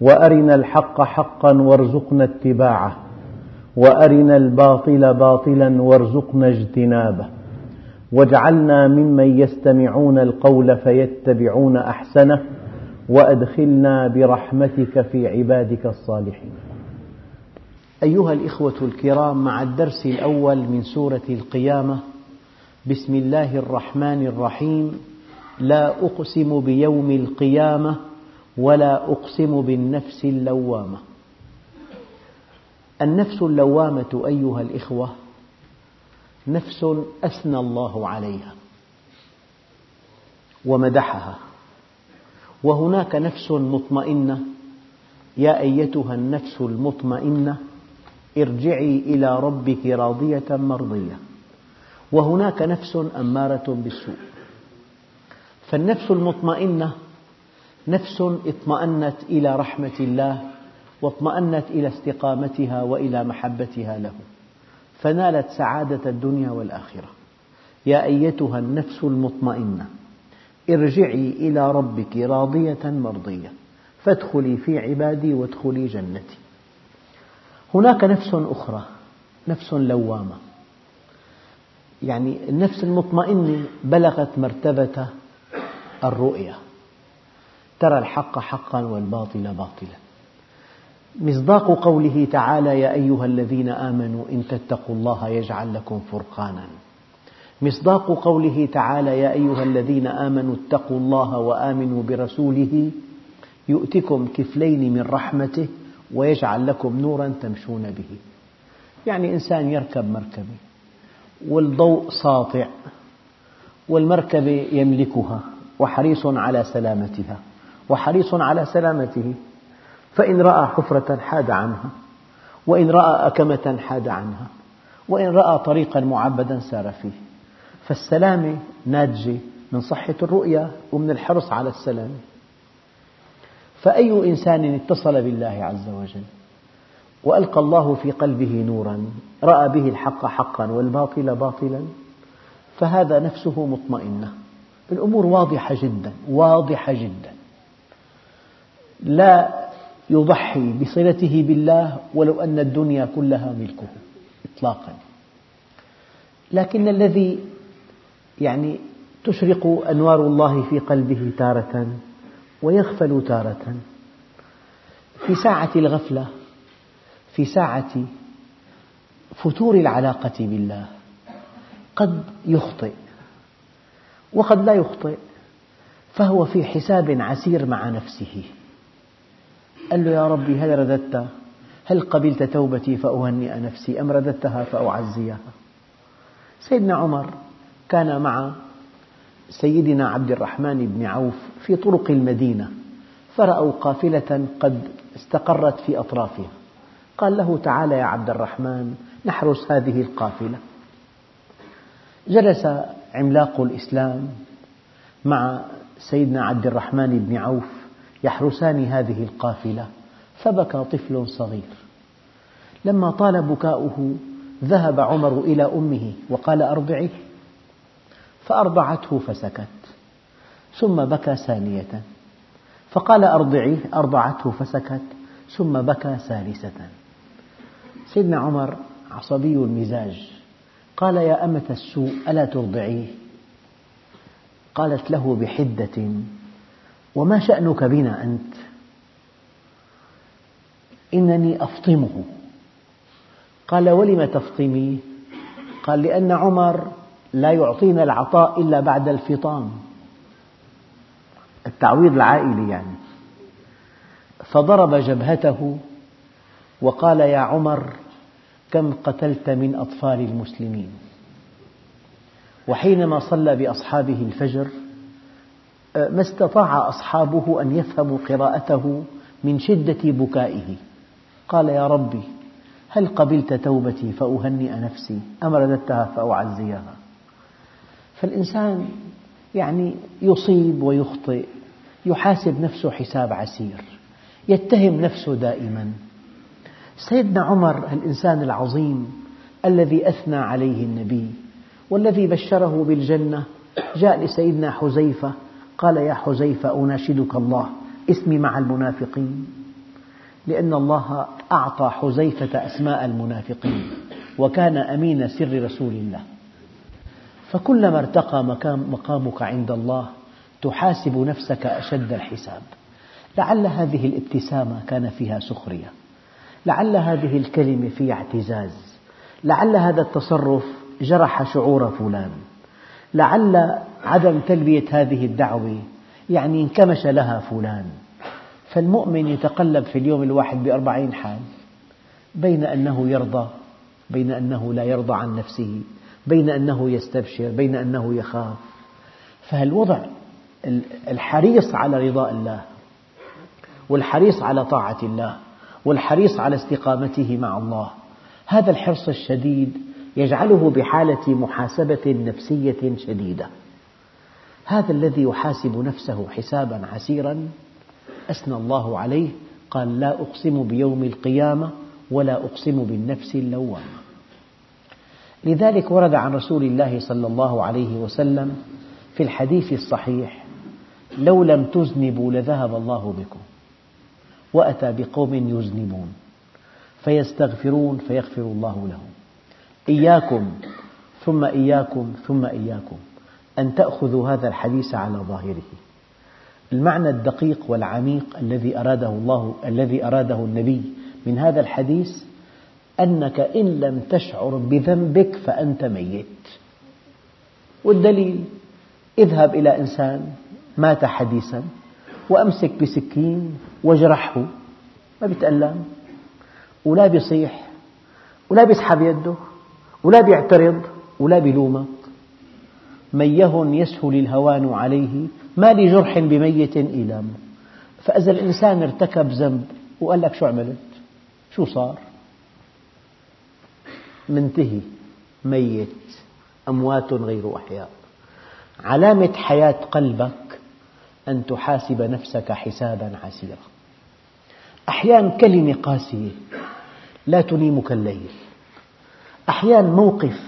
وأرنا الحق حقا وارزقنا اتباعه وأرنا الباطل باطلا وارزقنا اجتنابه. واجعلنا ممن يستمعون القول فيتبعون أحسنه وأدخلنا برحمتك في عبادك الصالحين. أيها الإخوة الكرام مع الدرس الأول من سورة القيامة بسم الله الرحمن الرحيم لا أقسم بيوم القيامة ولا أقسم بالنفس اللوامة. النفس اللوامة أيها الإخوة نفس أثنى الله عليها ومدحها. وهناك نفس مطمئنة. يا أيتها النفس المطمئنة ارجعي إلى ربك راضية مرضية. وهناك نفس أمارة بالسوء. فالنفس المطمئنة نفس اطمأنت إلى رحمة الله واطمأنت إلى استقامتها وإلى محبتها له. فنالت سعادة الدنيا والآخرة. يا أيتها النفس المطمئنة ارجعي إلى ربك راضية مرضية. فادخلي في عبادي وادخلي جنتي. هناك نفس أخرى نفس لوامة. يعني النفس المطمئنة بلغت مرتبة الرؤية. ترى الحق حقا والباطل باطلا. مصداق قوله تعالى يا أيها الذين آمنوا إن تتقوا الله يجعل لكم فرقانا. مصداق قوله تعالى يا أيها الذين آمنوا اتقوا الله وآمنوا برسوله يؤتكم كفلين من رحمته ويجعل لكم نورا تمشون به. يعني إنسان يركب مركبة والضوء ساطع والمركبة يملكها وحريص على سلامتها. وحريص على سلامته. فإن رأى حفرة حاد عنها وإن رأى أكمة حاد عنها وإن رأى طريقا معبدا سار فيه. فالسلامة ناتجة من صحة الرؤية ومن الحرص على السلامة فأي إنسان اتصل بالله عز وجل وألقى الله في قلبه نورا رأى به الحق حقا والباطل باطلا فهذا نفسه مطمئنة. الأمور واضحة جدا واضحة جدا. لا يضحي بصلته بالله ولو أن الدنيا كلها ملكه إطلاقا. لكن الذي يعني تشرق أنوار الله في قلبه تارة ويغفل تارة في ساعة الغفلة في ساعة فتور العلاقة بالله قد يخطئ. وقد لا يخطئ فهو في حساب عسير مع نفسه. قال له يا ربي هل رددت؟ هل قبلت توبتي فأهنئ نفسي؟ أم رددتها فأعزيها? سيدنا عمر كان مع سيدنا عبد الرحمن بن عوف في طرق المدينة فرأوا قافلة قد استقرت في أطرافها. قال له تعال يا عبد الرحمن نحرس هذه القافلة. جلس عملاق الإسلام مع سيدنا عبد الرحمن بن عوف يحرسان هذه القافلة. فبكى طفل صغير. لما طال بكاؤه ذهب عمر إلى أمه وقال أرضعيه فأرضعته فسكت. ثم بكى ثانية. فقال أرضعيه أرضعته فسكت. ثم بكى ثالثة. سيدنا عمر عصبي المزاج. قال يا أمة السوء ألا ترضعيه؟ قالت له بحدة وما شأنك بنا أنت؟ إنني أفطمه. قال ولم تفطميه قال لأن عمر لا يعطينا العطاء إلا بعد الفطام. التعويض العائلي يعني. فضرب جبهته وقال يا عمر كم قتلت من أطفال المسلمين؟ وحينما صلى بأصحابه الفجر ما استطاع أصحابه أن يفهموا قراءته من شدة بكائه. قال يا ربي هل قبلت توبتي فأهنئ نفسي؟ أم رددتها فأعزيها. فالإنسان يعني يصيب ويخطئ يحاسب نفسه حساب عسير يتهم نفسه دائما. سيدنا عمر الإنسان العظيم الذي أثنى عليه النبي والذي بشره بالجنة جاء لسيدنا حذيفة قال يا حذيفة أناشدك الله اسمي مع المنافقين. لأن الله أعطى حذيفة أسماء المنافقين وكان أمين سر رسول الله. فكلما ارتقى مقامك عند الله تحاسب نفسك أشد الحساب. لعل هذه الابتسامة كان فيها سخرية. لعل هذه الكلمة فيها اعتزاز. لعل هذا التصرف جرح شعور فلان. لعل عدم تلبية هذه الدعوة يعني انكمش لها فلان. فالمؤمن يتقلب في اليوم الواحد بأربعين حال بين أنه يرضى بين أنه لا يرضى عن نفسه بين أنه يستبشر بين أنه يخاف. فالوضع الحريص على رضاء الله والحريص على طاعة الله والحريص على استقامته مع الله هذا الحرص الشديد يجعله بحالة محاسبة نفسية شديدة. هذا الذي يحاسب نفسه حسابا عسيرا أثنى الله عليه قال لا أقسم بيوم القيامة ولا أقسم بالنفس اللوامة. لذلك ورد عن رسول الله صلى الله عليه وسلم في الحديث الصحيح لو لم تذنبوا لذهب الله بكم وأتى بقوم يذنبون فيستغفرون فيغفر الله لهم. إياكم ثم إياكم ثم إياكم. أن تأخذوا هذا الحديث على ظاهره. المعنى الدقيق والعميق الذي أراده الله الذي أراده النبي من هذا الحديث أنك إن لم تشعر بذنبك فأنت ميت. والدليل اذهب إلى إنسان مات حديثا وأمسك بسكين واجرحه ما بيتألم ولا بيصيح ولا بيسحب يده ولا بيعترض ولا بيلومك ميه يسهل الهوان عليه ما لجرح بميت إيلام فإذا الإنسان ارتكب ذنب وقال لك شو عملت؟ شو صار؟ منتهي ميت أموات غير أحياء. علامة حياة قلبك أن تحاسب نفسك حسابا عسيرا. أحيانا كلمة قاسية لا تنيمك الليل. أحيانا موقف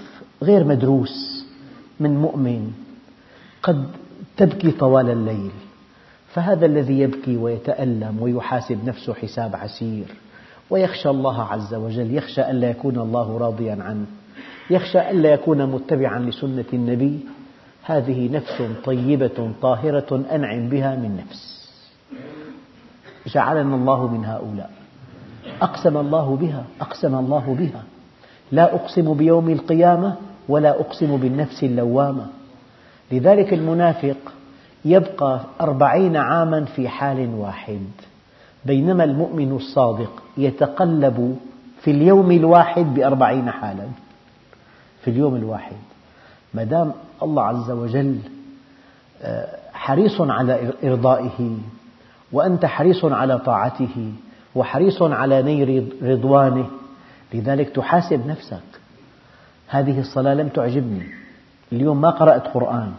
غير مدروس من مؤمن قد تبكي طوال الليل فهذا الذي يبكي ويتألم ويحاسب نفسه حساب عسير ويخشى الله عز وجل يخشى ألا يكون الله راضيا عنه يخشى ألا يكون متبعا لسنة النبي. هذه نفس طيبة طاهرة أنعم بها من نفس. جعلنا الله من هؤلاء أقسم الله بها أقسم الله بها. لا أقسم بيوم القيامة ولا أقسم بالنفس اللوامة. لذلك المنافق يبقى أربعين عاما في حال واحد. بينما المؤمن الصادق يتقلب في اليوم الواحد بأربعين حالا. في اليوم الواحد. ما دام الله عز وجل آه، حريص على إرضائه وأنت حريص على طاعته وحريص على نيل رضوانه لذلك تحاسب نفسك. هذه الصلاة لم تعجبني. اليوم ما قرأت قرآن.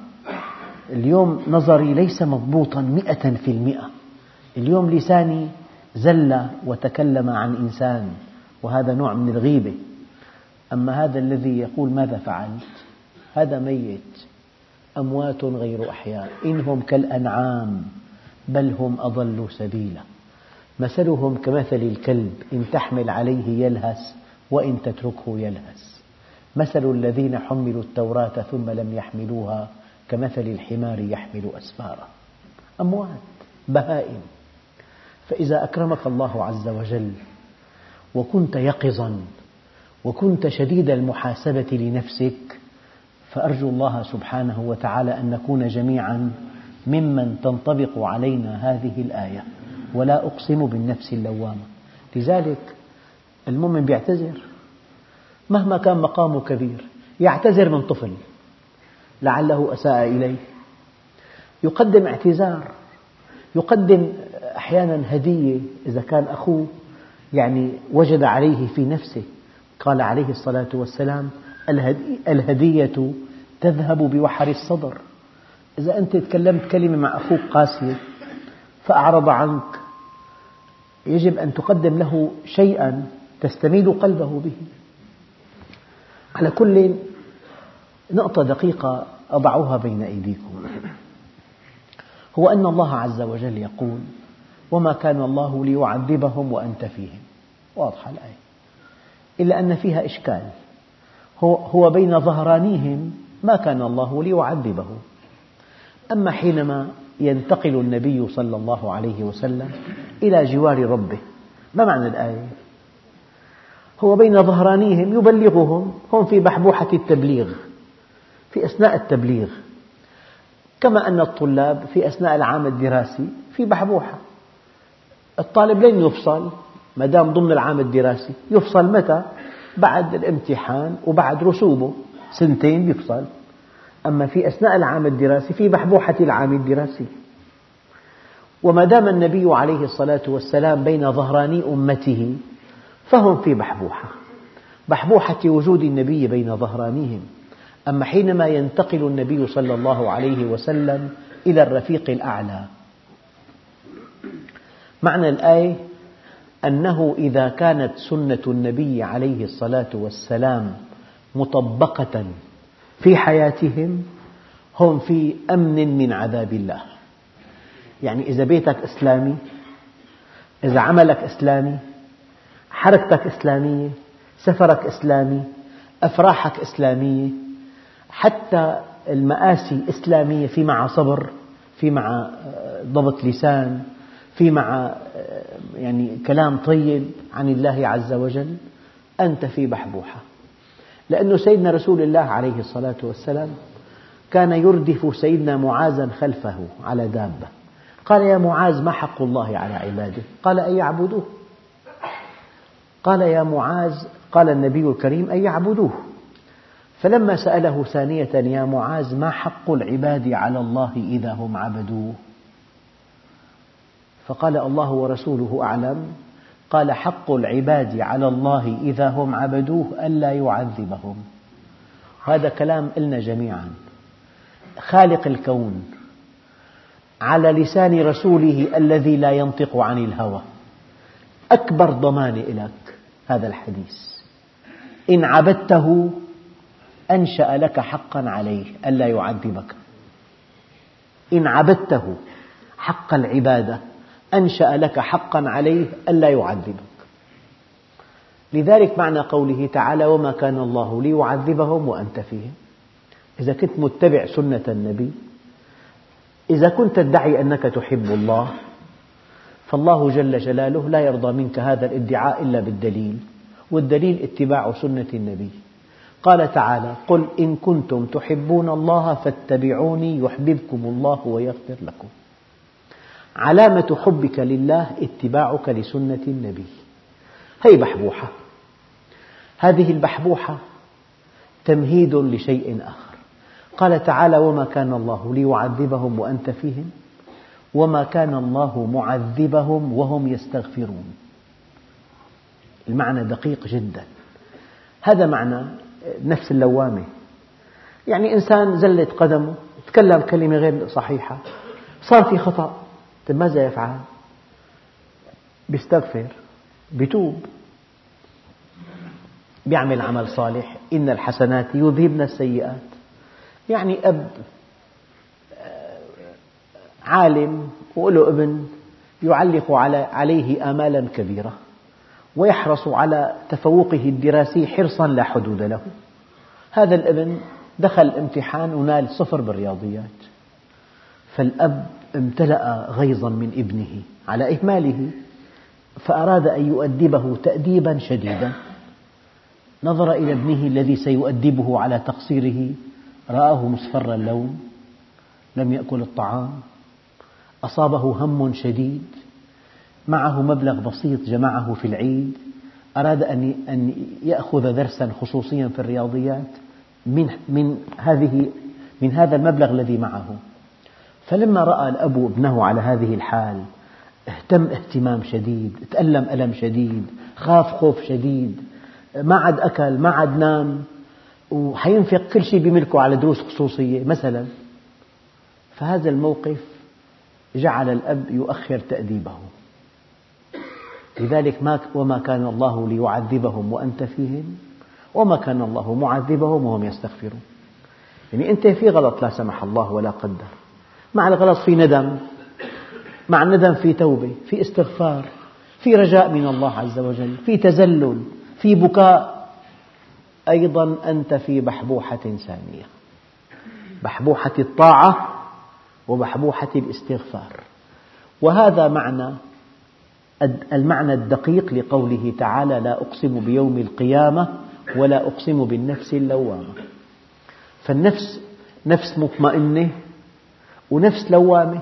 اليوم نظري ليس مضبوطا مئة في المئة. اليوم لساني زل وتكلم عن إنسان وهذا نوع من الغيبة. أما هذا الذي يقول ماذا فعلت؟ هذا ميت. أموات غير أحياء. إنهم كالأنعام بل هم أضل سبيلا. مثلهم كمثل الكلب إن تحمل عليه يلهث وإن تتركه يلهث. مثل الذين حملوا التوراة ثم لم يحملوها كمثل الحمار يحمل أسفارا أموات بهائم. فإذا أكرمك الله عز وجل وكنت يقظا وكنت شديد المحاسبة لنفسك فأرجو الله سبحانه وتعالى أن نكون جميعا ممن تنطبق علينا هذه الآية ولا أقسم بالنفس اللوامة. لذلك المؤمن يعتذر مهما كان مقامه كبير يعتذر من طفل. لعله أساء إليه. يقدم اعتذار. يقدم أحيانا هدية إذا كان أخوه يعني وجد عليه في نفسه. قال عليه الصلاة والسلام الهدية تذهب بوحر الصدر. إذا أنت تكلمت كلمة مع أخوك قاسية فأعرض عنك. يجب أن تقدم له شيئا تستميل قلبه به. على كل نقطة دقيقة أضعها بين أيديكم. هو أن الله عز وجل يقول وما كان الله ليعذبهم وأنت فيهم واضحة الآية. إلا أن فيها إشكال. هو بين ظهرانيهم ما كان الله ليعذبهم. أما حينما ينتقل النبي صلى الله عليه وسلم إلى جوار ربه ما معنى الآية؟ هو بين ظهرانيهم يبلغهم هم في بحبوحة التبليغ في أثناء التبليغ. كما أن الطلاب في أثناء العام الدراسي في بحبوحة. الطالب لن يفصل ما دام ضمن العام الدراسي يفصل متى؟ بعد الامتحان وبعد رسوبه. سنتين يفصل. أما في أثناء العام الدراسي في بحبوحة العام الدراسي. وما دام النبي عليه الصلاة والسلام بين ظهراني أمته فهم في بحبوحة بحبوحة وجود النبي بين ظهرانيهم. أما حينما ينتقل النبي صلى الله عليه وسلم إلى الرفيق الأعلى. معنى الآية أنه إذا كانت سنة النبي عليه الصلاة والسلام مطبقة في حياتهم هم في أمن من عذاب الله. يعني إذا بيتك إسلامي إذا عملك إسلامي حركتك إسلامية سفرك إسلامي أفراحك إسلامية حتى المآسي إسلامية في مع صبر في مع ضبط لسان في مع يعني كلام طيب عن الله عز وجل أنت في بحبوحة. لأن سيدنا رسول الله عليه الصلاة والسلام كان يردف سيدنا معاذا خلفه على دابة. قال يا معاذ ما حق الله على عباده؟ قال أن يعبدوه. قال يا معاذ قال النبي الكريم أن يعبدوه فلما سأله ثانية يا معاذ ما حق العباد على الله إذا هم عبدوه؟ فقال الله ورسوله أعلم. قال حق العباد على الله إذا هم عبدوه ألا يعذبهم. هذا كلام إلنا جميعا. خالق الكون على لسان رسوله الذي لا ينطق عن الهوى. أكبر ضمان لك هذا الحديث. إن عبدته أنشأ لك حقا عليه ألا يعذبك. إن عبدته حق العبادة أنشأ لك حقا عليه ألا يعذبك. لذلك معنى قوله تعالى وما كان الله ليعذبهم وأنت فيهم. إذا كنت متبع سنة النبي إذا كنت تدعي أنك تحب الله فالله جل جلاله لا يرضى منك هذا الادعاء إلا بالدليل والدليل اتباع سنة النبي. قال تعالى قل إن كنتم تحبون الله فاتبعوني يحببكم الله ويغفر لكم. علامة حبك لله اتباعك لسنة النبي. هي بحبوحة. هذه البحبوحة تمهيد لشيء آخر. قال تعالى وما كان الله ليعذبهم وأنت فيهم وما كان الله معذبهم وهم يستغفرون. المعنى دقيق جدا. هذا معنى نفس اللوامة. يعني إنسان زلت قدمه تكلم كلمة غير صحيحة صار في خطأ طيب ماذا يفعل؟ يستغفر يتوب يعمل عمل صالح. إن الحسنات يذهبن السيئات. يعني أب عالم وله ابن يعلق عليه آمالا كبيرة ويحرص على تفوقه الدراسي حرصا لا حدود له. هذا الابن دخل الامتحان ونال صفر بالرياضيات. فالأب امتلأ غيظا من ابنه على إهماله فأراد أن يؤدبه تأديبا شديدا. نظر إلى ابنه الذي سيؤدبه على تقصيره رآه مصفر اللون لم يأكل الطعام. أصابه هم شديد. معه مبلغ بسيط جمعه في العيد. أراد أن يأخذ درسا خصوصيا في الرياضيات من من هذه من هذا المبلغ الذي معه. فلما رأى الأب ابنه على هذه الحال اهتم اهتمام شديد تألم ألم شديد خاف خوف شديد. ما عاد أكل ما عاد نام وحينفق كل شيء بملكه على دروس خصوصية مثلا. فهذا الموقف جعل الأب يؤخر تأديبه لذلك ما وما كان الله ليعذبهم وأنت فيهم وما كان الله معذبهم وهم يستغفرون. يعني أنت في غلط لا سمح الله ولا قدر. مع الغلط في ندم مع الندم في توبة في استغفار في رجاء من الله عز وجل في تذلل في بكاء. أيضا أنت في بحبوحة ثانية بحبوحة الطاعة وبحبوحة الاستغفار وهذا معنى المعنى الدقيق لقوله تعالى لا أقسم بيوم القيامة ولا أقسم بالنفس اللوامة. فالنفس نفس مطمئنة ونفس لوامة.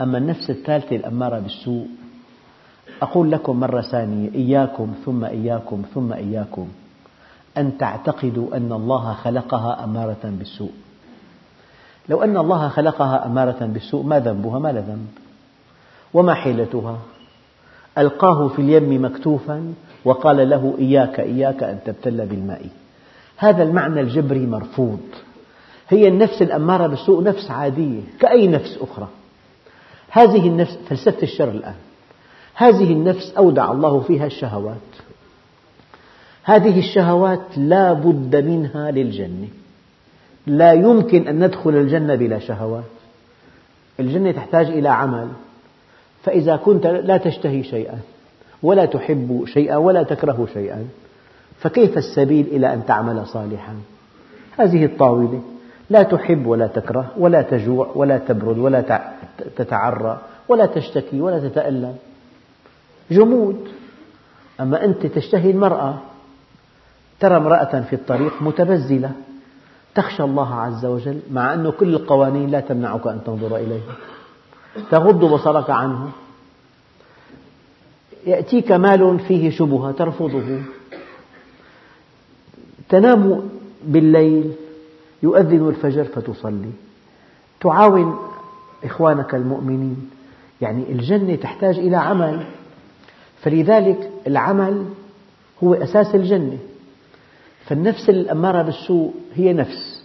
أما النفس الثالثة الأمارة بالسوء أقول لكم مرة ثانية إياكم ثم إياكم ثم إياكم أن تعتقدوا أن الله خلقها أمارة بالسوء. لو أن الله خلقها أمارة بالسوء ما ذنبها؟ ما لا ذنب. وما حيلتها؟ ألقاه في اليم مكتوفا وقال له إياك إياك أن تبتل بالماء. هذا المعنى الجبري مرفوض. هي النفس الأمارة بالسوء نفس عادية كأي نفس أخرى. هذه النفس فلسفة الشر الآن. هذه النفس أودع الله فيها الشهوات. هذه الشهوات لا بد منها للجنة. لا يمكن أن ندخل الجنة بلا شهوات الجنة تحتاج إلى عمل. فإذا كنت لا تشتهي شيئا ولا تحب شيئا ولا تكره شيئا فكيف السبيل إلى أن تعمل صالحا؟ هذه الطاولة. لا تحب ولا تكره ولا تجوع ولا تبرد ولا تتعرى ولا تشتكي ولا تتألم. جمود. أما أنت تشتهي المرأة ترى امرأة في الطريق متبذلة. تخشى الله عز وجل مع أن كل القوانين لا تمنعك أن تنظر إليها. تغض بصرك عنه. يأتيك مال فيه شبهة ترفضه. تنام بالليل يؤذن الفجر فتصلي. تعاون إخوانك المؤمنين. يعني الجنة تحتاج إلى عمل. فلذلك العمل هو أساس الجنة. فالنفس الأمارة بالسوء هي نفس.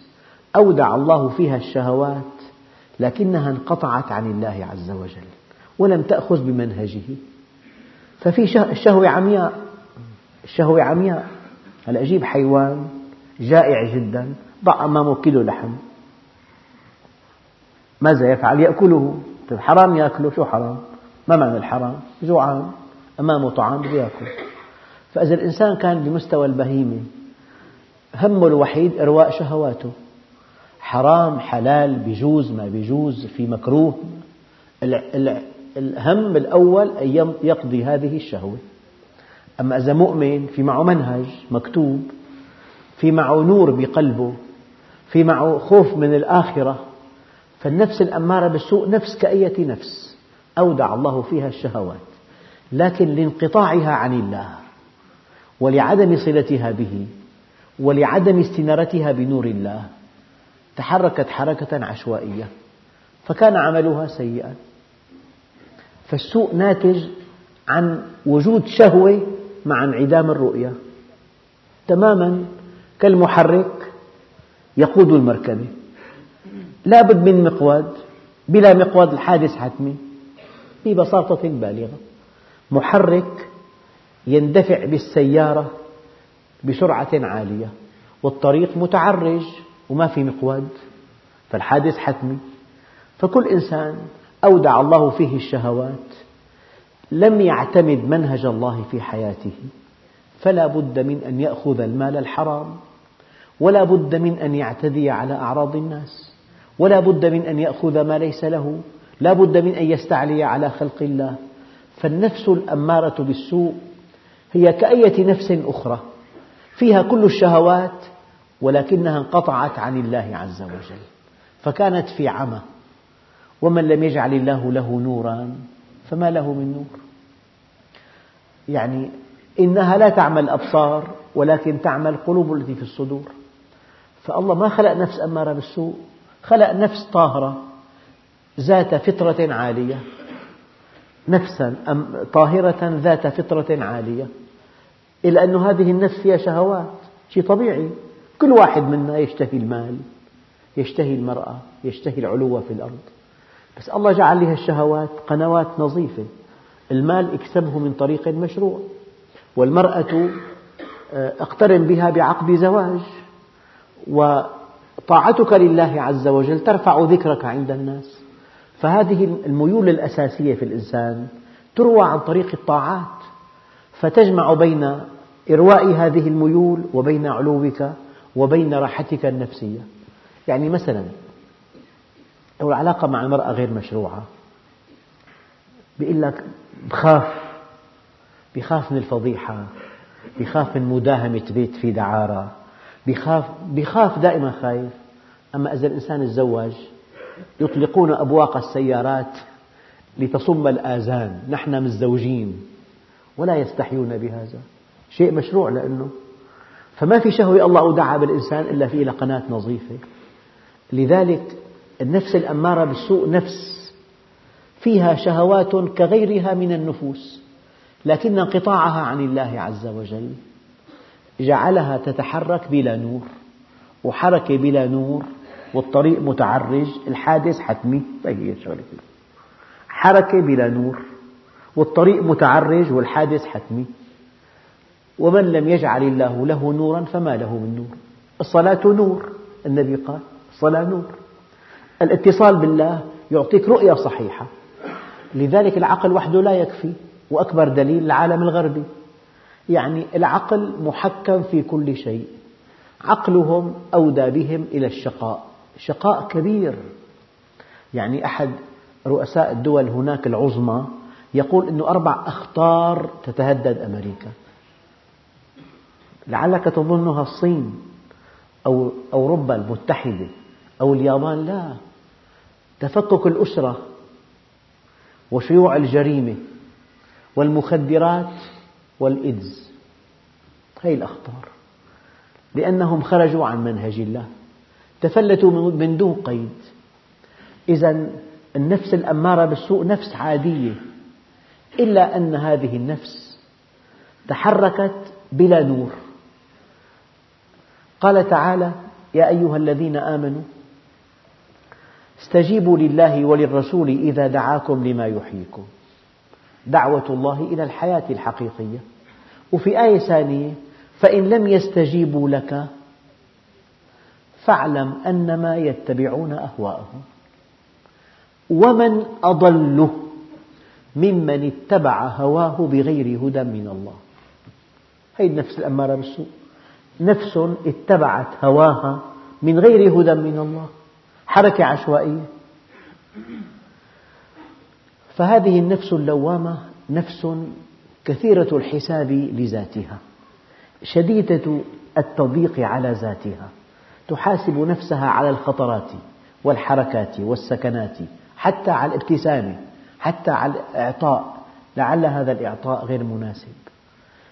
أودع الله فيها الشهوات لكنها انقطعت عن الله عز وجل ولم تأخذ بمنهجه. ففي الشهوة عمياء. الشهوة عمياء. هلا أجيب حيوان جائع جدا ضع أمامه كيلو لحم؟ ماذا يفعل؟ يأكله. طيب حرام يأكله؟ شو حرام؟ ما معنى الحرام؟ جوعان. أمامه طعام يأكل. فإذا الإنسان كان بمستوى البهيمة همه الوحيد إرواء شهواته. حرام حلال بيجوز ما بيجوز في مكروه. الهم الأول أن يقضي هذه الشهوة. أما إذا مؤمن في معه منهج مكتوب في معه نور بقلبه في معه خوف من الآخرة فالنفس الأمارة بالسوء نفس كأية نفس أودع الله فيها الشهوات. لكن لانقطاعها عن الله ولعدم صلتها به ولعدم استنارتها بنور الله. تحركت حركة عشوائية. فكان عملها سيئا. فالسوء ناتج عن وجود شهوة مع انعدام الرؤية. تماما كالمحرك يقود المركبة. لا بد من مقود بلا مقود الحادث حتمي ببساطة بالغة. محرك يندفع بالسيارة بسرعة عالية والطريق متعرج وما في مقود فالحادث حتمي. فكل إنسان أودع الله فيه الشهوات لم يعتمد منهج الله في حياته فلا بد من أن يأخذ المال الحرام ولا بد من أن يعتدي على أعراض الناس ولا بد من أن يأخذ ما ليس له لا بد من أن يستعلي على خلق الله. فالنفس الأمارة بالسوء هي كأية نفس أخرى. فيها كل الشهوات ولكنها انقطعت عن الله عز وجل فكانت في عمى. ومن لم يجعل الله له نورا فما له من نور. يعني إنها لا تعمى الأبصار ولكن تعمى القلوب التي في الصدور. فالله ما خلق نفس أمارة بالسوء خلق نفس طاهرة ذات فطرة عالية. نفسا طاهرة ذات فطرة عالية. إلا أن هذه النفس فيها شهوات شيء طبيعي. كل واحد منا يشتهي المال يشتهي المرأة يشتهي العلو في الأرض. بس الله جعل لها الشهوات قنوات نظيفة. المال اكسبه من طريق مشروع والمرأة آه، اقترن بها بعقد زواج. وطاعتك لله عز وجل ترفع ذكرك عند الناس. فهذه الميول الأساسية في الإنسان تروى عن طريق الطاعات. فتجمع بين إرواء هذه الميول وبين علوك وبين راحتك النفسية. يعني مثلا لو العلاقة مع المرأة غير مشروعة بيقول لك بخاف بخاف من الفضيحة بخاف من مداهمة بيت في دعارة بخاف, بخاف دائما خايف. أما إذا الإنسان تزوج يطلقون أبواق السيارات لتصم الآذان نحن متزوجين ولا يستحيون بهذا. شيء مشروع لأنه فما في شهوة الله أودعها بالإنسان إلا في قناة نظيفة. لذلك النفس الأمارة بالسوء نفس فيها شهوات كغيرها من النفوس لكن انقطاعها عن الله عز وجل. جعلها تتحرك بلا نور وحركة بلا نور والطريق متعرج الحادث حتمي. هي الشغلة حركة بلا نور والطريق متعرج والحادث حتمي. ومن لم يجعل الله له نورا فما له من نور. الصلاة نور النبي قال الصلاة نور. الاتصال بالله يعطيك رؤية صحيحة. لذلك العقل وحده لا يكفي وأكبر دليل العالم الغربي. يعني العقل محكم في كل شيء. عقلهم أودى بهم إلى الشقاء. شقاء كبير. يعني أحد رؤساء الدول هناك العظمى يقول أن أربع أخطار تتهدد أمريكا. لعلك تظنها الصين أو أوروبا المتحدة أو اليابان لا. تفكك الأسرة وشيوع الجريمة والمخدرات والإيدز هذه الأخطار لأنهم خرجوا عن منهج الله. تفلتوا من دون قيد. إذا النفس الأمارة بالسوء نفس عادية. إلا أن هذه النفس تحركت بلا نور. قال تعالى يا أيها الذين آمنوا استجيبوا لله وللرسول إذا دعاكم لما يحييكم. دعوة الله إلى الحياة الحقيقية. وفي آية ثانية فإن لم يستجيبوا لك فاعلم أنما يتبعون أهواءهم. ومن أضل ممن اتبع هواه بغير هدى من الله. هذه النفس الأمارة بالسوء. نفس اتبعت هواها من غير هدى من الله حركة عشوائية. فهذه النفس اللوامة نفس كثيرة الحساب لذاتها شديدة التضييق على ذاتها تحاسب نفسها على الخطرات والحركات والسكنات حتى على الابتسامة حتى على الإعطاء. لعل هذا الإعطاء غير مناسب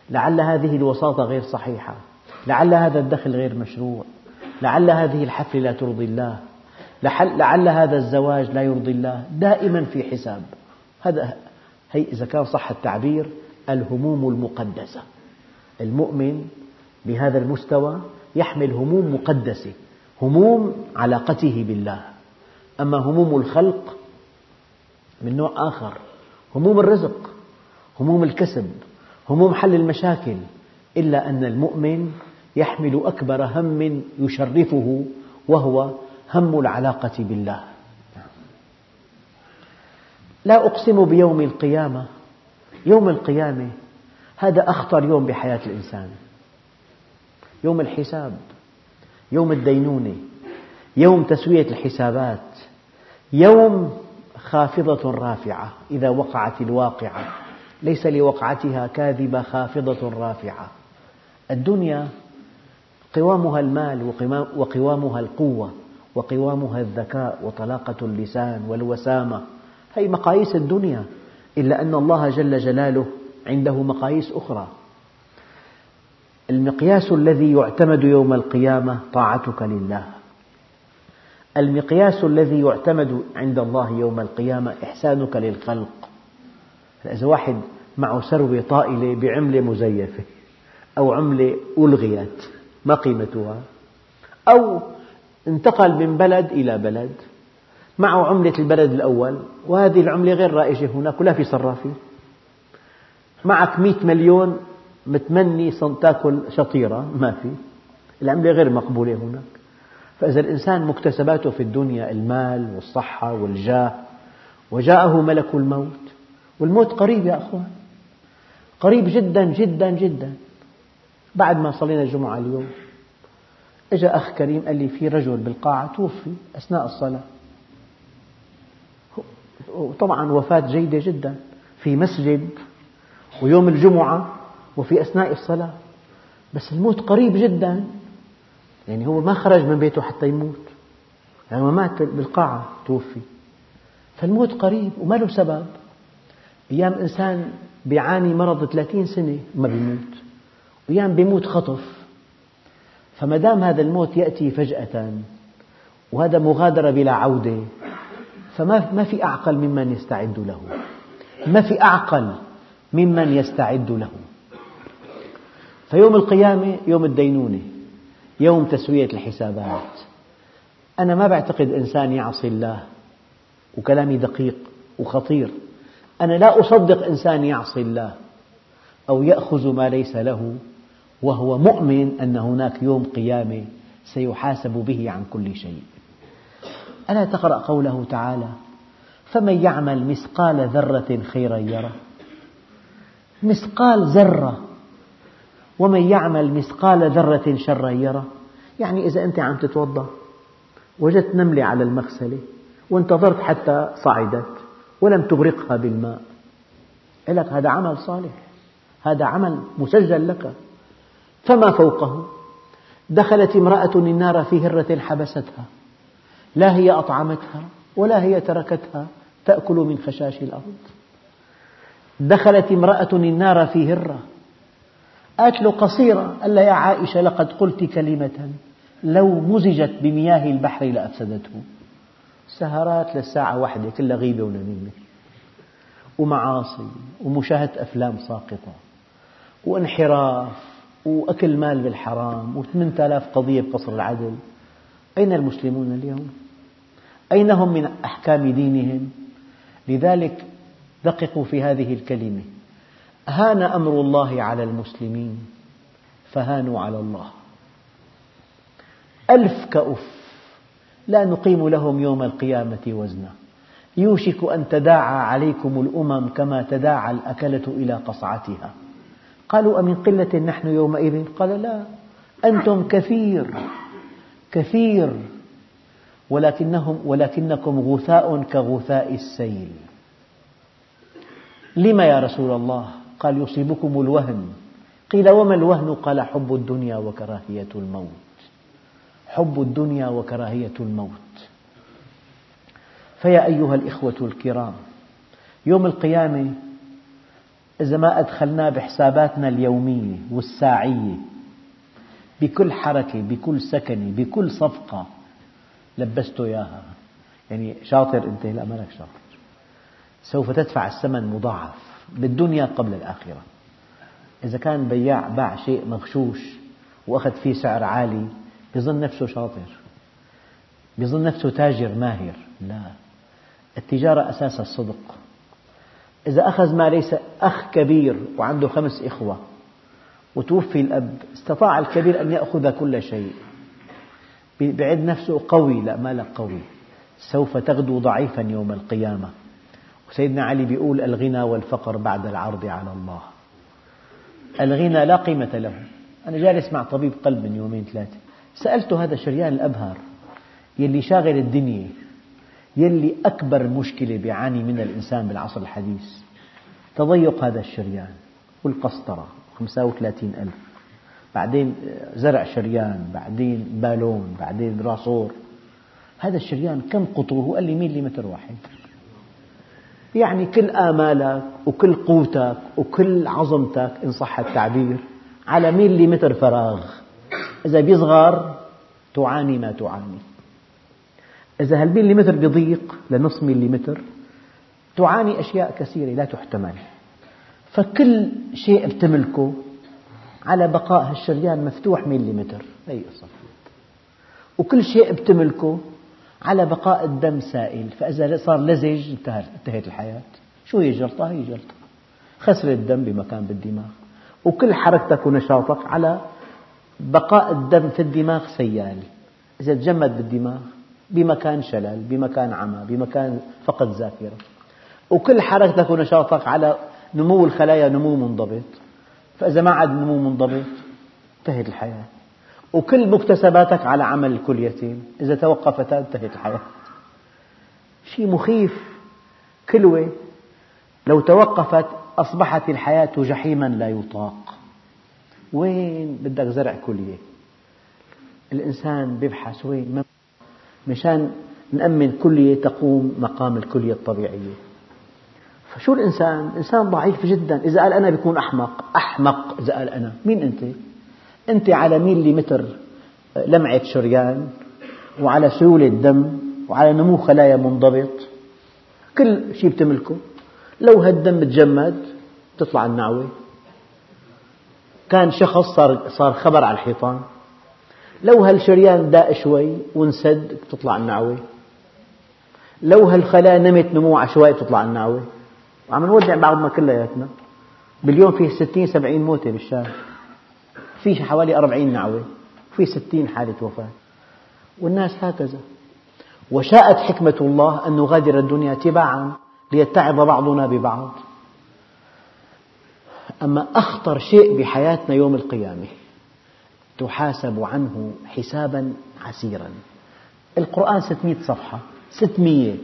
لعل هذه الوساطة غير صحيحة. لعل هذا الدخل غير مشروع. لعل هذه الحفلة لا ترضي الله. لعل هذا الزواج لا يرضي الله. دائما في حساب. هذا هي إذا كان صح التعبير الهموم المقدسة. المؤمن بهذا المستوى يحمل هموم مقدسة هموم علاقته بالله. أما هموم الخلق من نوع آخر هموم الرزق هموم الكسب هموم حل المشاكل إلا أن المؤمن يحمل أكبر هم يشرفه وهو هم العلاقة بالله. لا أقسم بيوم القيامة يوم القيامة هذا أخطر يوم بحياة الإنسان. يوم الحساب يوم الدينونة يوم تسوية الحسابات يوم خافضة رافعة إذا وقعت الواقعة. ليس لوقعتها كاذبة خافضة رافعة. الدنيا قوامها المال وقوامها القوة وقوامها الذكاء وطلاقة اللسان والوسامة. هذه مقاييس الدنيا إلا أن الله جل جلاله عنده مقاييس أخرى. المقياس الذي يعتمد يوم القيامة طاعتك لله. المقياس الذي يعتمد عند الله يوم القيامة إحسانك للخلق. إذا واحد معه ثروة طائلة بعملة مزيفة أو عملة ألغيت. ما قيمتها؟ أو انتقل من بلد إلى بلد معه عملة البلد الأول وهذه العملة غير رائجة هناك ولا في صرافين معك مئة مليون متمني تاكل شطيرة ما في. العملة غير مقبولة هناك. فإذا الإنسان مكتسباته في الدنيا المال والصحة والجاه وجاءه ملك الموت. والموت قريب يا أخوان. قريب جدا جدا جدا. بعد ما صلينا الجمعة اليوم اجى أخ كريم قال لي في رجل بالقاعة توفي أثناء الصلاة. طبعا وفاة جيدة جدا. في مسجد ويوم الجمعة وفي أثناء الصلاة. بس الموت قريب جدا. يعني هو ما خرج من بيته حتى يموت. يعني ما مات بالقاعة توفي. فالموت قريب وما له سبب. أيام إنسان بيعاني مرض 30 سنة ما بيموت. أيام بيموت خطف. فما دام هذا الموت يأتي فجأة وهذا مغادرة بلا عودة فما ما في أعقل ممن يستعد له. ما في أعقل ممن يستعد له. فيوم القيامة يوم الدينونة يوم تسوية الحسابات. أنا ما بعتقد إنسان يعصي الله وكلامي دقيق وخطير. أنا لا أصدق إنسان يعصي الله أو يأخذ ما ليس له. وهو مؤمن أن هناك يوم قيامة سيحاسب به عن كل شيء. ألا تقرأ قوله تعالى فمن يعمل مثقال ذرة خيرا يره. مثقال ذرة. ومن يعمل مثقال ذرة شرا يره. يعني إذا أنت عم تتوضأ وجدت نملة على المغسلة وانتظرت حتى صعدت ولم تغرقها بالماء لك هذا عمل صالح هذا عمل مسجل لك. فما فوقه؟ دخلت امرأة النار في هرة حبستها. لا هي أطعمتها ولا هي تركتها تأكل من خشاش الأرض. دخلت امرأة النار في هرة. قالت له قصيرة قال يا عائشة لقد قلت كلمة. لو مزجت بمياه البحر لأفسدته. سهرات للساعة واحدة كلها غيبة ونميمة. ومعاصي ومشاهدة أفلام ساقطة. وانحراف. وأكل مال بالحرام وثمانية آلاف قضية بقصر العدل. أين المسلمون اليوم؟ أين هم من أحكام دينهم؟ لذلك دققوا في هذه الكلمة. هان أمر الله على المسلمين فهانوا على الله. ألف كأف لا نقيم لهم يوم القيامة وزنا. يوشك أن تداعى عليكم الأمم كما تداعى الأكلة إلى قصعتها. قالوا أمن قلة نحن يومئذ؟ قال لا. أنتم كثير كثير. ولكنهم ولكنكم غثاء كغثاء السيل. لما يا رسول الله؟ قال يصيبكم الوهن. قيل وما الوهن؟ قال حب الدنيا وكراهية الموت. حب الدنيا وكراهية الموت. فيا أيها الإخوة الكرام يوم القيامة إذا ما أدخلناه بحساباتنا اليومية والساعية بكل حركة بكل سكنة بكل صفقة لبسته إياها. يعني شاطر أنت لا مالك شاطر. سوف تدفع الثمن مضاعف بالدنيا قبل الآخرة. إذا كان بياع باع شيء مغشوش وأخذ فيه سعر عالي يظن نفسه شاطر. يظن نفسه تاجر ماهر. لا. التجارة أساسها الصدق. إذا أخذ ما ليس أخ كبير وعنده خمس إخوة وتوفي الأب استطاع الكبير أن يأخذ كل شيء. بعد نفسه قوي لا ما لك قوي. سوف تغدو ضعيفا يوم القيامة. وسيدنا علي بيقول الغنى والفقر بعد العرض على الله. الغنى لا قيمة له. أنا جالس مع طبيب قلب من يومين ثلاثة. سألته هذا الشريان الأبهر يلي شاغل الدنيا. يلي أكبر مشكلة بيعاني منها الإنسان بالعصر الحديث. تضيق هذا الشريان والقسطرة 35 ألف. بعدين زرع شريان بعدين بالون بعدين راسور. هذا الشريان كم قطره؟ قال لي مليمتر واحد. يعني كل آمالك وكل قوتك وكل عظمتك إن صح التعبير على مليمتر فراغ. إذا بيصغر تعاني ما تعاني. إذا هالمليمتر بيضيق لنصف مليمتر تعاني أشياء كثيرة لا تحتمل. فكل شيء بتملكه على بقاء هالشريان مفتوح مليمتر هي قصة. وكل شيء بتملكه على بقاء الدم سائل. فإذا صار لزج انتهت الحياة. شو هي جلطة؟ هي جلطة. خسر الدم بمكان بالدماغ. وكل حركتك ونشاطك على بقاء الدم في الدماغ سيال. إذا تجمد بالدماغ بمكان شلل بمكان عمى بمكان فقد ذاكرة وكل حركتك ونشاطك على نمو الخلايا نمو منضبط. فإذا ما عاد نمو منضبط انتهت الحياة. وكل مكتسباتك على عمل الكليتين إذا توقفتا انتهت الحياة. شيء مخيف. كلوة لو توقفت أصبحت الحياة جحيما لا يطاق. وين بدك زرع كلية؟ الإنسان يبحث وين؟ مشان نأمن كلية تقوم مقام الكلية الطبيعية. فشو الإنسان؟ الإنسان ضعيف جدا. إذا قال أنا بيكون أحمق أحمق. إذا قال أنا مين أنت؟ أنت على متر لمعة شريان وعلى سيولة دم وعلى نمو خلايا منضبط كل شيء بتملكه. لو هالدم تجمد تطلع النعوة. كان شخص صار صار خبر على الحيطان. لو هالشريان داء شوي وانسد تطلع النعوة لو هالخلايا نمت نمو عشوائي تطلع النعوة وعم نودع بعضنا كلياتنا. باليوم فيه ستين سبعين موتة بالشارع في حوالي أربعين نعوة في ستين حالة وفاة. والناس هكذا. وشاءت حكمة الله أن نغادر الدنيا تباعا ليتعظ بعضنا ببعض. أما أخطر شيء بحياتنا يوم القيامة تحاسب عنه حسابا عسيرا. القرآن 600 صفحة 600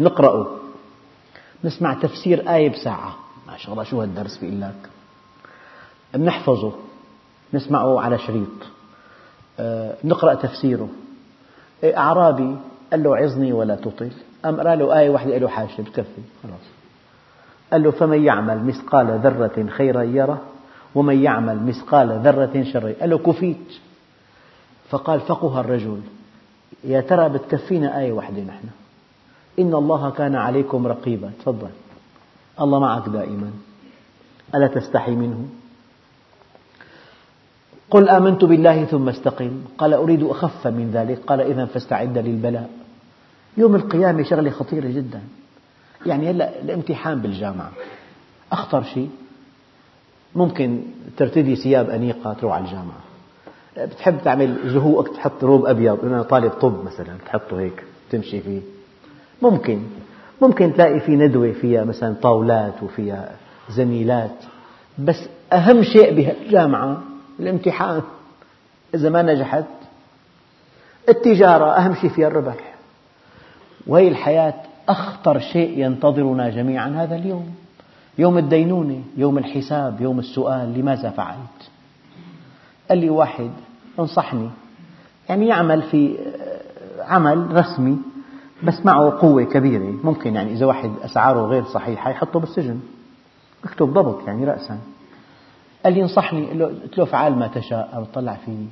نقرأه. نسمع تفسير آية بساعة. ما شاء الله شو هالدرس بيقول لك؟ بنحفظه نسمعه على شريط. آه، نقرأ تفسيره. أعرابي قال له عظني ولا تطل. أم قال له آية واحدة قال له حاشا بتكفي خلاص. قال له فمن يعمل مثقال ذرة خيرا يره ومن يعمل مثقال ذرة شرا قال له كفيت. فقال فقه الرجل. يا ترى بتكفينا آية واحدة نحن. إن الله كان عليكم رقيبا. تفضل. الله معك دائما. ألا تستحي منه؟ قل آمنت بالله ثم استقم. قال أريد أخف من ذلك. قال إذا فاستعد للبلاء. يوم القيامة شغلة خطيرة جدا. يعني هلا الامتحان بالجامعة. أخطر شيء ممكن ترتدي ثياب أنيقة تروح على الجامعة. بتحب تعمل زهوقك تحط روب أبيض أنا طالب طب مثلا تحطه هيك تمشي فيه. ممكن. ممكن تلاقي في ندوة فيها مثلا طاولات وفيها زميلات. بس أهم شيء بالجامعة الامتحان. إذا ما نجحت التجارة أهم شيء فيها الربح. وهي الحياة أخطر شيء ينتظرنا جميعا هذا اليوم. يوم الدينونة يوم الحساب يوم السؤال لماذا فعلت؟ قال لي واحد انصحني. يعني يعمل في عمل رسمي بس معه قوة كبيرة. ممكن يعني إذا واحد أسعاره غير صحيحة يحطه بالسجن. يكتب ضبط يعني رأسا. قال لي انصحني. قلت له افعل ما تشاء. أو طلع فيني.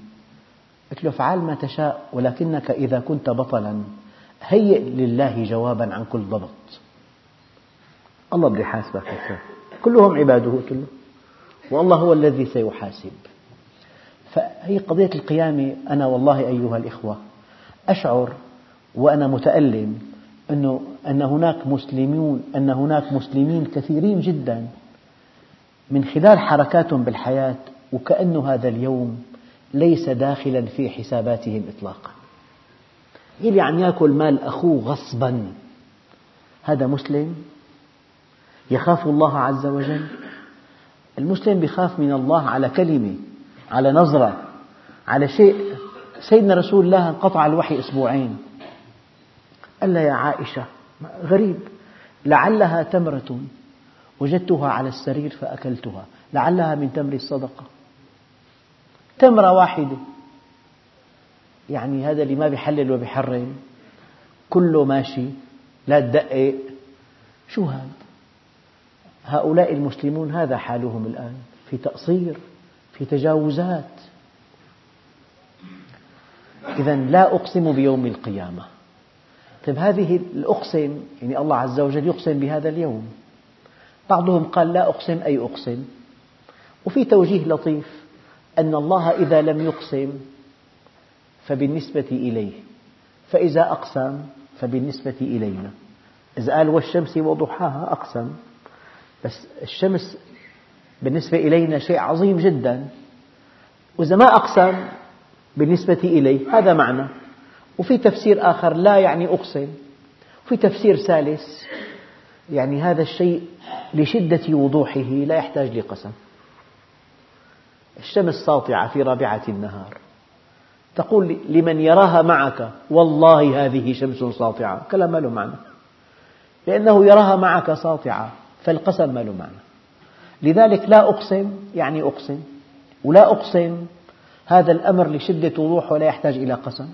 قلت له افعل ما تشاء ولكنك إذا كنت بطلا هيئ لله جوابا عن كل ضبط. الله بده يحاسبك كلهم عباده قلت له والله هو الذي سيحاسب. فهي قضية القيامة أنا والله أيها الإخوة. أشعر وأنا متألم أنه أن هناك مسلمون أن هناك مسلمين كثيرين جدا من خلال حركاتهم بالحياة وكأن هذا اليوم ليس داخلا في حساباتهم إطلاقا. اللي عم يأكل مال أخوه غصبا. هذا مسلم؟ يخاف الله عز وجل؟ المسلم يخاف من الله على كلمة على نظرة على شيء. سيدنا رسول الله انقطع الوحي أسبوعين. قال لها يا عائشة غريب. لعلها تمرة وجدتها على السرير فأكلتها. لعلها من تمر الصدقة. تمرة واحدة. يعني هذا اللي ما بيحلل وبيحرم. كله ماشي لا تدقق. شو هذا؟ هؤلاء المسلمون هذا حالهم الآن؟ في تقصير في تجاوزات. إذا لا أقسم بيوم القيامة. طيب هذه الأقسم يعني الله عز وجل يقسم بهذا اليوم. بعضهم قال لا أقسم أي أقسم؟ وفي توجيه لطيف أن الله إذا لم يقسم فبالنسبة إليه. فإذا أقسم فبالنسبة إلينا. إذا قال والشمس وضحاها أقسم. بس الشمس بالنسبة إلينا شيء عظيم جدا. وإذا ما أقسم بالنسبة إليه هذا معنى. وفي تفسير آخر لا يعني أقسم. وفي تفسير ثالث يعني هذا الشيء لشدة وضوحه لا يحتاج لقسم. الشمس ساطعة في رابعة النهار. تقول لمن يراها معك والله هذه شمس ساطعة. كلام ما له معنى. لأنه يراها معك ساطعة. فالقسم ما له معنى. لذلك لا أقسم يعني أقسم ولا أقسم هذا الأمر لشدة وضوحه ولا يحتاج إلى قسم.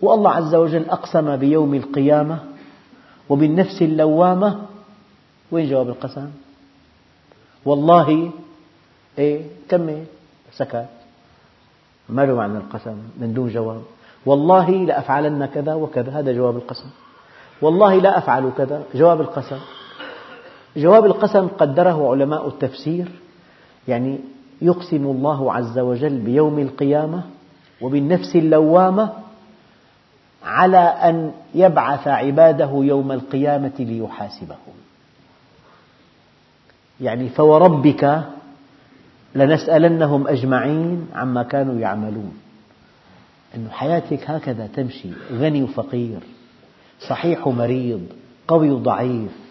والله عز وجل أقسم بيوم القيامة وبالنفس اللوامة. وين جواب القسم؟ والله إيه كمل سكت ما له معنى القسم من دون جواب. والله لأفعلن كذا وكذا هذا جواب القسم. والله لا أفعل كذا جواب القسم. جواب القسم قدره علماء التفسير يعني يقسم الله عز وجل بيوم القيامة وبالنفس اللوامة على أن يبعث عباده يوم القيامة ليحاسبهم. يعني فوربك لنسألنهم أجمعين عما كانوا يعملون. أن حياتك هكذا تمشي غني وفقير صحيح ومريض قوي وضعيف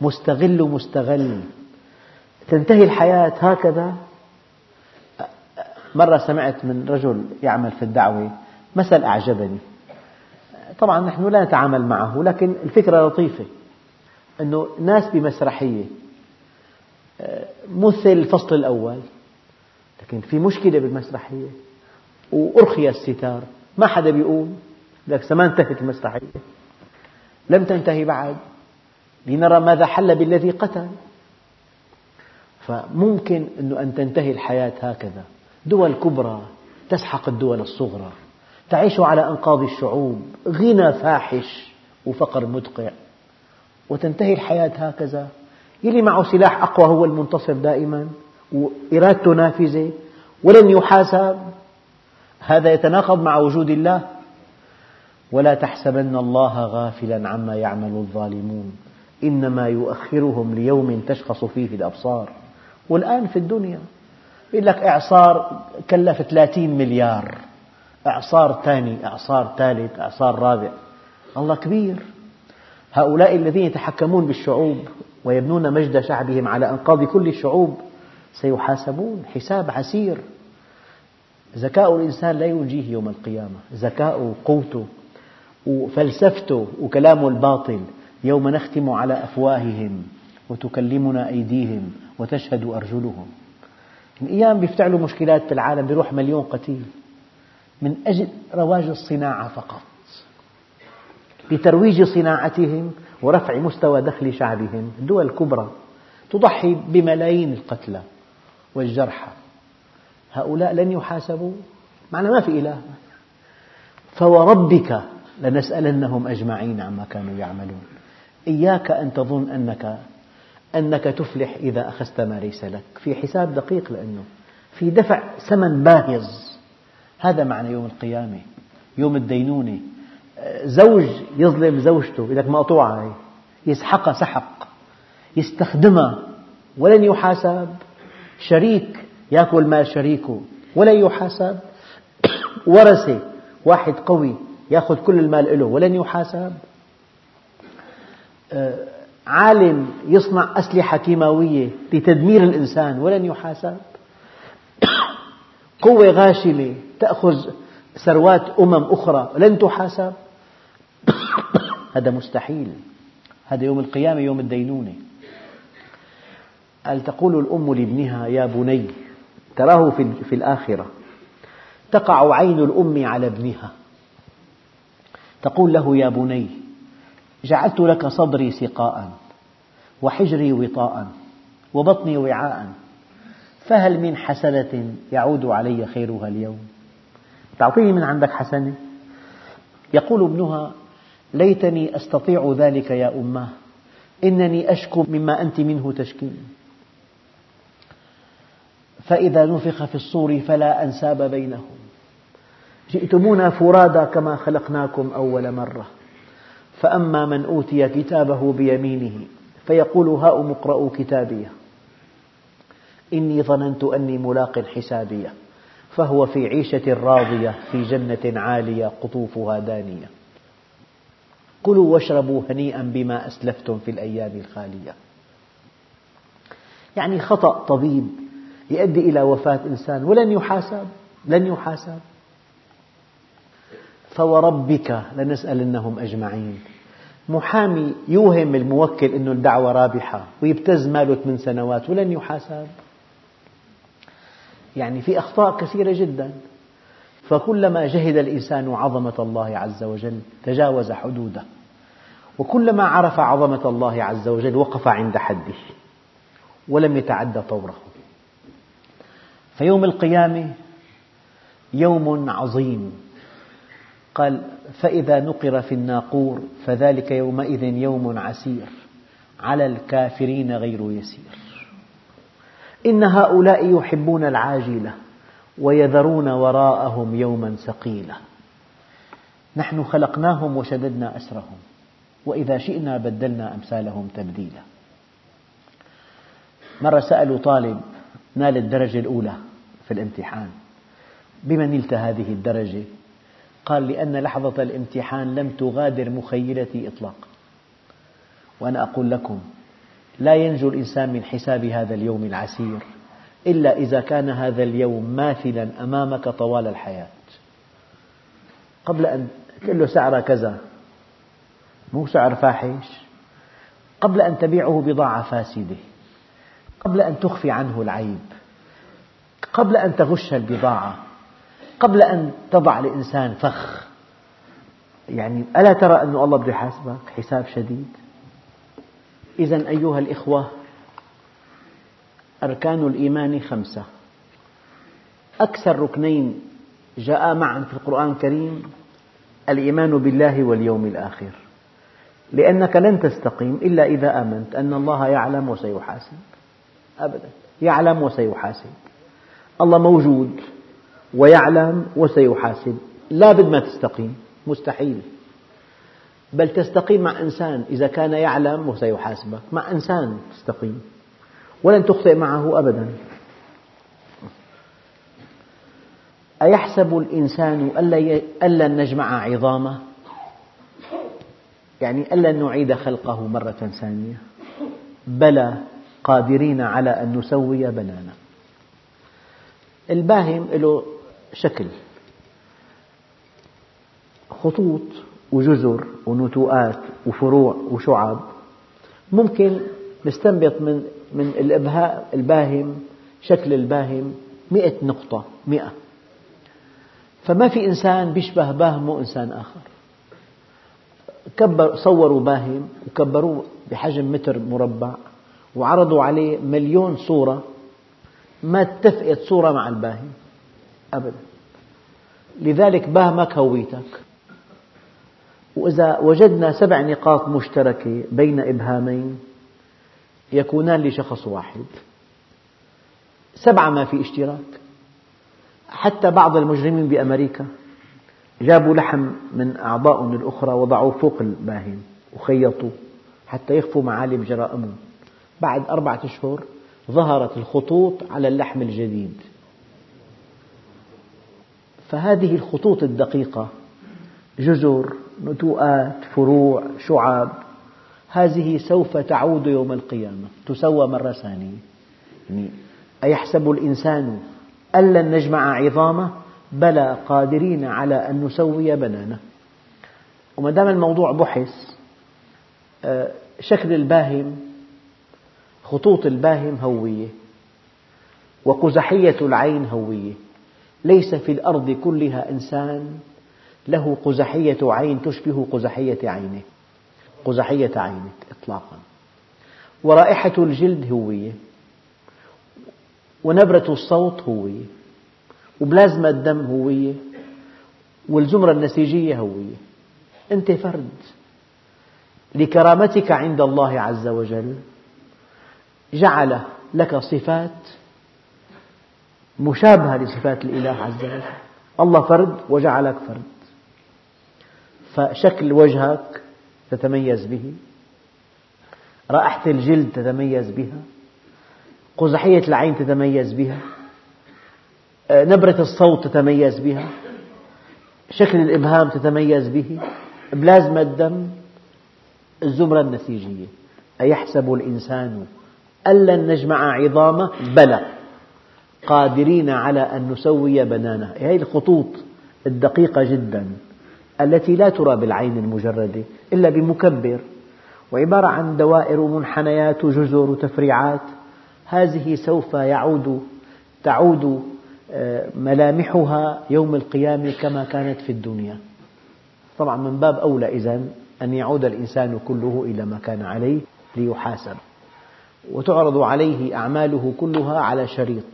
مستغل ومستغل تنتهي الحياة هكذا. مرة سمعت من رجل يعمل في الدعوة مثل أعجبني. طبعا نحن لا نتعامل معه لكن الفكرة لطيفة. أنه ناس بمسرحية مثل الفصل الأول لكن في مشكلة بالمسرحية. وأرخي الستار ما حدا بيقوم. لك ما انتهت المسرحية. لم تنتهي بعد. لنرى ماذا حل بالذي قتل. فممكن أن تنتهي الحياة هكذا. دول كبرى تسحق الدول الصغرى. تعيش على أنقاض الشعوب. غنى فاحش وفقر مدقع. وتنتهي الحياة هكذا. يلي معه سلاح أقوى هو المنتصر دائما. وإرادته نافذة. ولن يحاسب. هذا يتناقض مع وجود الله. ولا تحسبن الله غافلا عما يعمل الظالمون. إنما يؤخرهم ليوم تشخص فيه الأبصار. والآن في الدنيا. يقول لك إعصار كلف 30 مليار. إعصار ثاني إعصار ثالث إعصار رابع. الله كبير. هؤلاء الذين يتحكمون بالشعوب ويبنون مجد شعبهم على أنقاض كل الشعوب سيحاسبون حساب عسير. ذكاء الإنسان لا ينجيه يوم القيامة. ذكاؤه وقوته وفلسفته وكلامه الباطل. يوم نختم على أفواههم وتكلمنا أيديهم وتشهد أرجلهم. من أيام بيفتعلوا مشكلات في العالم بيروح مليون قتيل. من أجل رواج الصناعة فقط. لترويج صناعتهم ورفع مستوى دخل شعبهم. الدول الكبرى تضحي بملايين القتلى والجرحى. هؤلاء لن يحاسبوا. معنى ما في إله. فوربك لنسألنهم أجمعين عما كانوا يعملون. إياك أن تظن أنك أنك تفلح إذا أخذت ما ليس لك. في حساب دقيق لأنه في دفع ثمن باهظ. هذا معنى يوم القيامة. يوم الدينونة. زوج يظلم زوجته لك مقطوعة يسحقها سحق. يستخدمها ولن يحاسب. شريك. يأكل مال شريكه. ولن يحاسب. ورثة. واحد قوي. يأخذ كل المال له ولن يحاسب. عالم يصنع أسلحة كيماوية لتدمير الإنسان ولن يحاسب. قوة غاشمة تأخذ ثروات أمم أخرى لن تحاسب. هذا مستحيل. هذا يوم القيامة يوم الدينونة. قال تقول الأم لابنها يا بني تراه في الآخرة. تقع عين الأم على ابنها. تقول له يا بني جعلت لك صدري سقاء وحجري وطاء وبطني وعاء فهل من حسنة يعود علي خيرها اليوم؟ تعطيني من عندك حسنة؟ يقول ابنها ليتني أستطيع ذلك يا أماه إنني أشكو مما أنت منه تشكين. فإذا نفخ في الصور فلا أنساب بينهم. جئتمونا فرادى كما خلقناكم أول مرة. فأما من أوتي كتابه بيمينه فيقول هاؤم اقرءوا كتابيه إني ظننت أني ملاق حسابيه فهو في عيشة راضية في جنة عالية قطوفها دانية. كلوا واشربوا هنيئا بما أسلفتم في الأيام الخالية. يعني خطأ طبيب يؤدي إلى وفاة إنسان ولن يحاسب لن يحاسب. فوربك لنسألنهم أجمعين. محامي يوهم الموكل أن الدعوة رابحة ويبتز ماله ثمان سنوات ولن يحاسب. يعني في أخطاء كثيرة جدا. فكلما جهد الإنسان عظمة الله عز وجل تجاوز حدوده. وكلما عرف عظمة الله عز وجل وقف عند حده. ولم يتعدى طوره. فيوم القيامة يوم عظيم. قال فإذا نقر في الناقور فذلك يومئذ يوم عسير. على الكافرين غير يسير. إن هؤلاء يحبون العاجلة ويذرون وراءهم يوما ثقيلا. نحن خلقناهم وشددنا أسرهم وإذا شئنا بدلنا أمثالهم تبديلا. مرة سألوا طالب نال الدرجة الأولى في الامتحان؟ بما نلت هذه الدرجة؟ قال لأن لحظة الامتحان لم تغادر مخيلتي إطلاقا وأنا أقول لكم لا ينجو الإنسان من حساب هذا اليوم العسير إلا إذا كان هذا اليوم ماثلا أمامك طوال الحياة. قبل أن تقول له كذا مو سعر فاحش. قبل أن تبيعه بضاعة فاسدة. قبل أن تخفي عنه العيب. قبل أن تغش البضاعة. قبل أن تضع لإنسان فخ. يعني ألا ترى أن الله بده يحاسبك؟ حساب شديد. إذا أيها الإخوة أركان الإيمان خمسة. أكثر ركنين جاء معا في القرآن الكريم الإيمان بالله واليوم الآخر. لأنك لن تستقيم إلا إذا آمنت أن الله يعلم وسيحاسب. أبدا. يعلم وسيحاسب. الله موجود. ويعلم وسيحاسب. لا بد ما تستقيم. مستحيل. بل تستقيم مع إنسان إذا كان يعلم وسيحاسبك. مع إنسان تستقيم. ولن تخطئ معه أبدا. أيحسب الإنسان أن لن نجمع عظامه؟ يعني أن لن نعيد خلقه مرة ثانية؟ بلى قادرين على أن نسوي بنانا. الباهم له شكل. خطوط وجزر ونتوءات وفروع وشعب. ممكن نستنبط من من الإبهاء الباهم شكل الباهم مئة نقطة مئة. فما في إنسان بيشبه باهمه إنسان آخر. كبر صوروا باهم وكبروه بحجم متر مربع وعرضوا عليه مليون صورة. ما اتفقت صورة مع الباهم. أبدا. لذلك باهمك هويتك وإذا وجدنا سبع نقاط مشتركة بين إبهامين يكونان لشخص واحد. سبعة ما في اشتراك. حتى بعض المجرمين بأمريكا جابوا لحم من أعضائهم الأخرى وضعوه فوق الباهم وخيطوه حتى يخفوا معالم جرائمهم. بعد أربعة أشهر ظهرت الخطوط على اللحم الجديد. فهذه الخطوط الدقيقة. جزر نتوءات فروع شعاب هذه سوف تعود يوم القيامة. تسوى مرة ثانية. يعني أيحسب الإنسان أن لن نجمع عظامه؟ بلى قادرين على أن نسوي بنانه. وما دام الموضوع بحث آه، شكل الباهم خطوط الباهم هوية وقزحية العين هوية. ليس في الأرض كلها إنسان له قزحية عين تشبه قزحية عينه. قزحية عينك إطلاقا. ورائحة الجلد هوية. ونبرة الصوت هوية. وبلازما الدم هوية. والزمرة النسيجية هوية. أنت فرد. لكرامتك عند الله عز وجل جعل لك صفات مشابهة لصفات الإله عز وجل. الله فرد وجعلك فرد. فشكل وجهك تتميز به. رائحة الجلد تتميز بها. قزحية العين تتميز بها. نبرة الصوت تتميز بها. شكل الإبهام تتميز به. بلازما الدم. الزمرة النسيجية. أيحسب الإنسان أن لن نجمع عظامه؟ بلى. قادرين على أن نسوي بنانه هذه الخطوط الدقيقة جدا التي لا ترى بالعين المجردة إلا بمكبر وعبارة عن دوائر ومنحنيات وجزر وتفريعات. هذه سوف يعود تعود آه، ملامحها يوم القيامة كما كانت في الدنيا. طبعا من باب أولى إذن أن يعود الإنسان كله إلى ما كان عليه ليحاسب. وتعرض عليه أعماله كلها على شريط.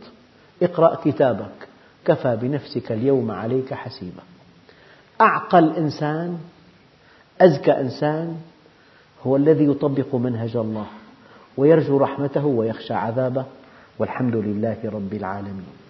اقرأ كتابك. كفى بنفسك اليوم عليك حسيبا. أعقل إنسان أذكى إنسان هو الذي يطبق منهج الله ويرجو رحمته ويخشى عذابه والحمد لله رب العالمين.